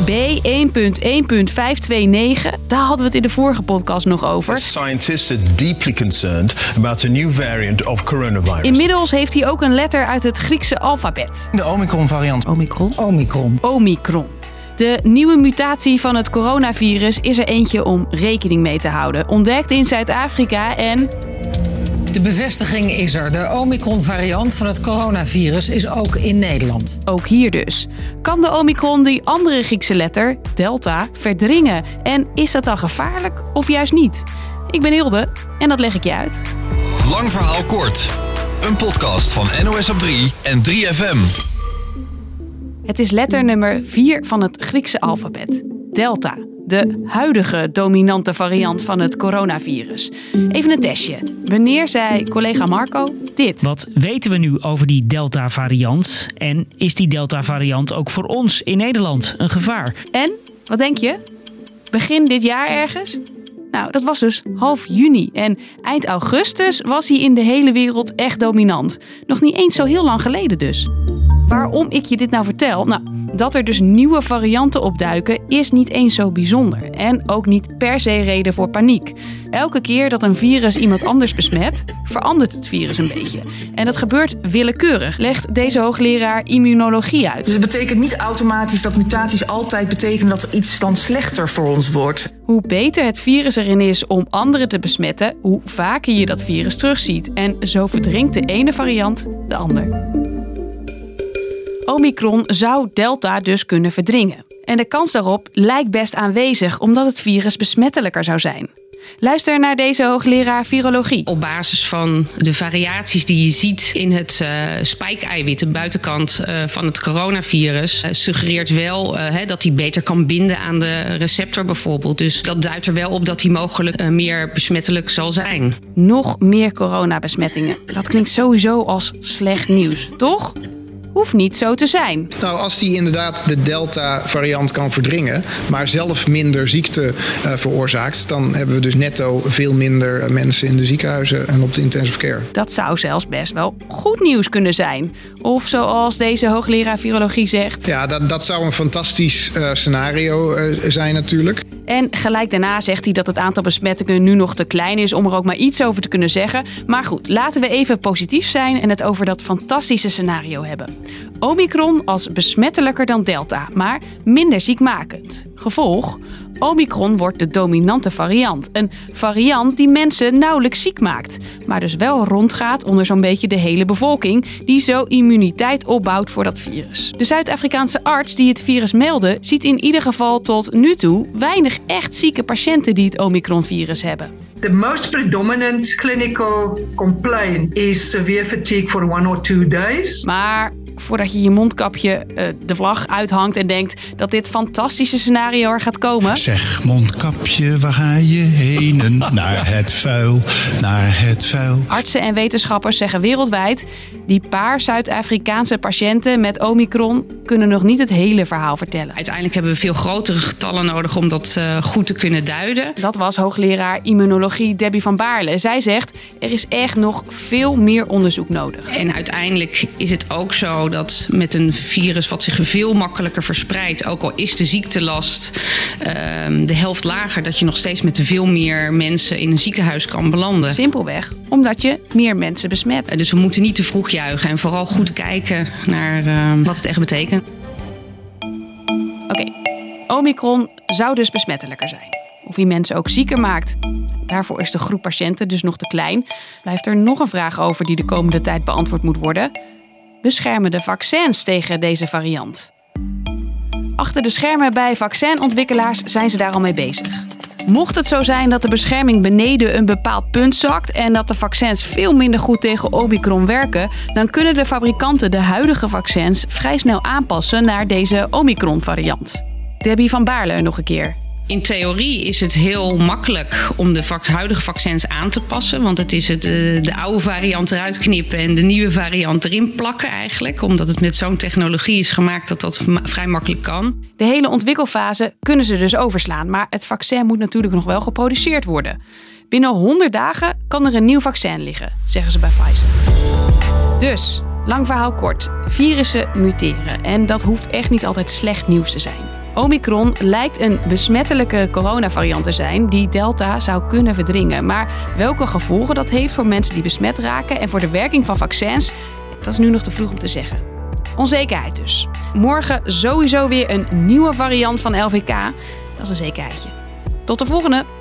B1.1.529, daar hadden we het in de vorige podcast nog over. Scientists are deeply concerned about a new variant of coronavirus. Inmiddels heeft hij ook een letter uit het Griekse alfabet. De Omicron-variant. Omicron? Omicron. Omicron. De nieuwe mutatie van het coronavirus is er eentje om rekening mee te houden. Ontdekt in Zuid-Afrika en De bevestiging is er. De Omicron-variant van het coronavirus is ook in Nederland. ook hier dus. Kan de Omicron die andere Griekse letter, delta, verdringen? En is dat dan gevaarlijk of juist niet? Ik ben Hilde en dat leg ik je uit. Lang verhaal kort. Een podcast van NOS op 3 en 3FM. Het is letter nummer 4 van het Griekse alfabet. Delta. De huidige dominante variant van het coronavirus. Even een testje. Wanneer zei collega Marco dit? Wat weten we nu over die Delta-variant? En is die Delta-variant ook voor ons in Nederland een gevaar? En, wat denk je? Begin dit jaar ergens? Nou, dat was dus half juni. En eind augustus was hij in de hele wereld echt dominant. Nog niet eens zo heel lang geleden dus. Waarom ik je dit nou vertel? Nou, dat er dus nieuwe varianten opduiken is niet eens zo bijzonder. En ook niet per se reden voor paniek. Elke keer dat een virus iemand anders besmet, verandert het virus een beetje. En dat gebeurt willekeurig, legt deze hoogleraar immunologie uit. Dus het betekent niet automatisch dat mutaties altijd betekenen dat er iets dan slechter voor ons wordt. Hoe beter het virus erin is om anderen te besmetten, hoe vaker je dat virus terugziet. En zo verdringt de ene variant de ander. Omicron zou Delta dus kunnen verdringen. En de kans daarop lijkt best aanwezig omdat het virus besmettelijker zou zijn. Luister naar deze hoogleraar virologie. Op basis van de variaties die je ziet in het eh spijkeiwit, de buitenkant eh, van het coronavirus, eh, suggereert wel hè, dat hij beter kan binden aan de receptor bijvoorbeeld. Dus dat duidt er wel op dat hij mogelijk meer besmettelijk zal zijn. Nog meer coronabesmettingen. Dat klinkt sowieso als slecht nieuws, toch? Hoeft niet zo te zijn. Nou, als die inderdaad de Delta-variant kan verdringen, maar zelf minder ziekte eh, veroorzaakt, dan hebben we dus netto veel minder eh, mensen in de ziekenhuizen en op de intensive care. Dat zou zelfs best wel goed nieuws kunnen zijn. Of zoals deze hoogleraar virologie zegt. Ja, dat, dat zou een fantastisch eh, scenario zijn natuurlijk. En gelijk daarna zegt hij dat het aantal besmettingen nu nog te klein is om er ook maar iets over te kunnen zeggen. Maar goed, laten we even positief zijn en het over dat fantastische scenario hebben. Omicron als besmettelijker dan Delta, maar minder ziekmakend. Gevolg? Omicron wordt de dominante variant. Een variant die mensen nauwelijks ziek maakt, maar dus wel rondgaat onder zo'n beetje de hele bevolking, die zo immuniteit opbouwt voor dat virus. De Zuid-Afrikaanse arts die het virus meldde, ziet in ieder geval tot nu toe weinig echt zieke patiënten die het Omicron-virus hebben. The most predominant clinical complaint is severe fatigue for one or two days. Maar voordat je je mondkapje eh, de vlag uithangt en denkt dat dit fantastische scenario er gaat komen. Zeg mondkapje, waar ga je heen? Naar het vuil, naar het vuil. Artsen en wetenschappers zeggen wereldwijd: die paar Zuid-Afrikaanse patiënten met Omicron kunnen nog niet het hele verhaal vertellen. Uiteindelijk hebben we veel grotere getallen nodig om dat eh, goed te kunnen duiden. Dat was hoogleraar immunologie Debbie van Baarle. Zij zegt: er is echt nog veel meer onderzoek nodig. En uiteindelijk is het ook zo dat met een virus wat zich veel makkelijker verspreidt, ook al is de ziektelast ehm, de helft lager, dat je nog steeds met veel meer mensen in een ziekenhuis kan belanden. Simpelweg omdat je meer mensen besmet. Eh, Dus we moeten niet te vroeg juichen en vooral goed kijken naar ehm, wat het echt betekent. Oké, Omicron zou dus besmettelijker zijn. Of hij mensen ook zieker maakt. Daarvoor is de groep patiënten dus nog te klein. Blijft er nog een vraag over die de komende tijd beantwoord moet worden. Beschermen de vaccins tegen deze variant? Achter de schermen bij vaccinontwikkelaars zijn ze daar al mee bezig. Mocht het zo zijn dat de bescherming beneden een bepaald punt zakt en dat de vaccins veel minder goed tegen Omicron werken, dan kunnen de fabrikanten de huidige vaccins vrij snel aanpassen naar deze Omicron-variant. Debbie van Baarle nog een keer. In theorie is het heel makkelijk om de huidige vaccins aan te passen. Want het is het, eh, de oude variant eruit knippen en de nieuwe variant erin plakken eigenlijk. Omdat het met zo'n technologie is gemaakt dat dat vrij makkelijk kan. De hele ontwikkelfase kunnen ze dus overslaan, maar het vaccin moet natuurlijk nog wel geproduceerd worden. Binnen 100 dagen kan er een nieuw vaccin liggen, zeggen ze bij Pfizer. Dus Lang verhaal kort. Virussen muteren en dat hoeft echt niet altijd slecht nieuws te zijn. Omicron lijkt een besmettelijke coronavariant te zijn die Delta zou kunnen verdringen. Maar welke gevolgen dat heeft voor mensen die besmet raken en voor de werking van vaccins, dat is nu nog te vroeg om te zeggen. Onzekerheid dus. Morgen sowieso weer een nieuwe variant van LVK. Dat is een zekerheidje. Tot de volgende!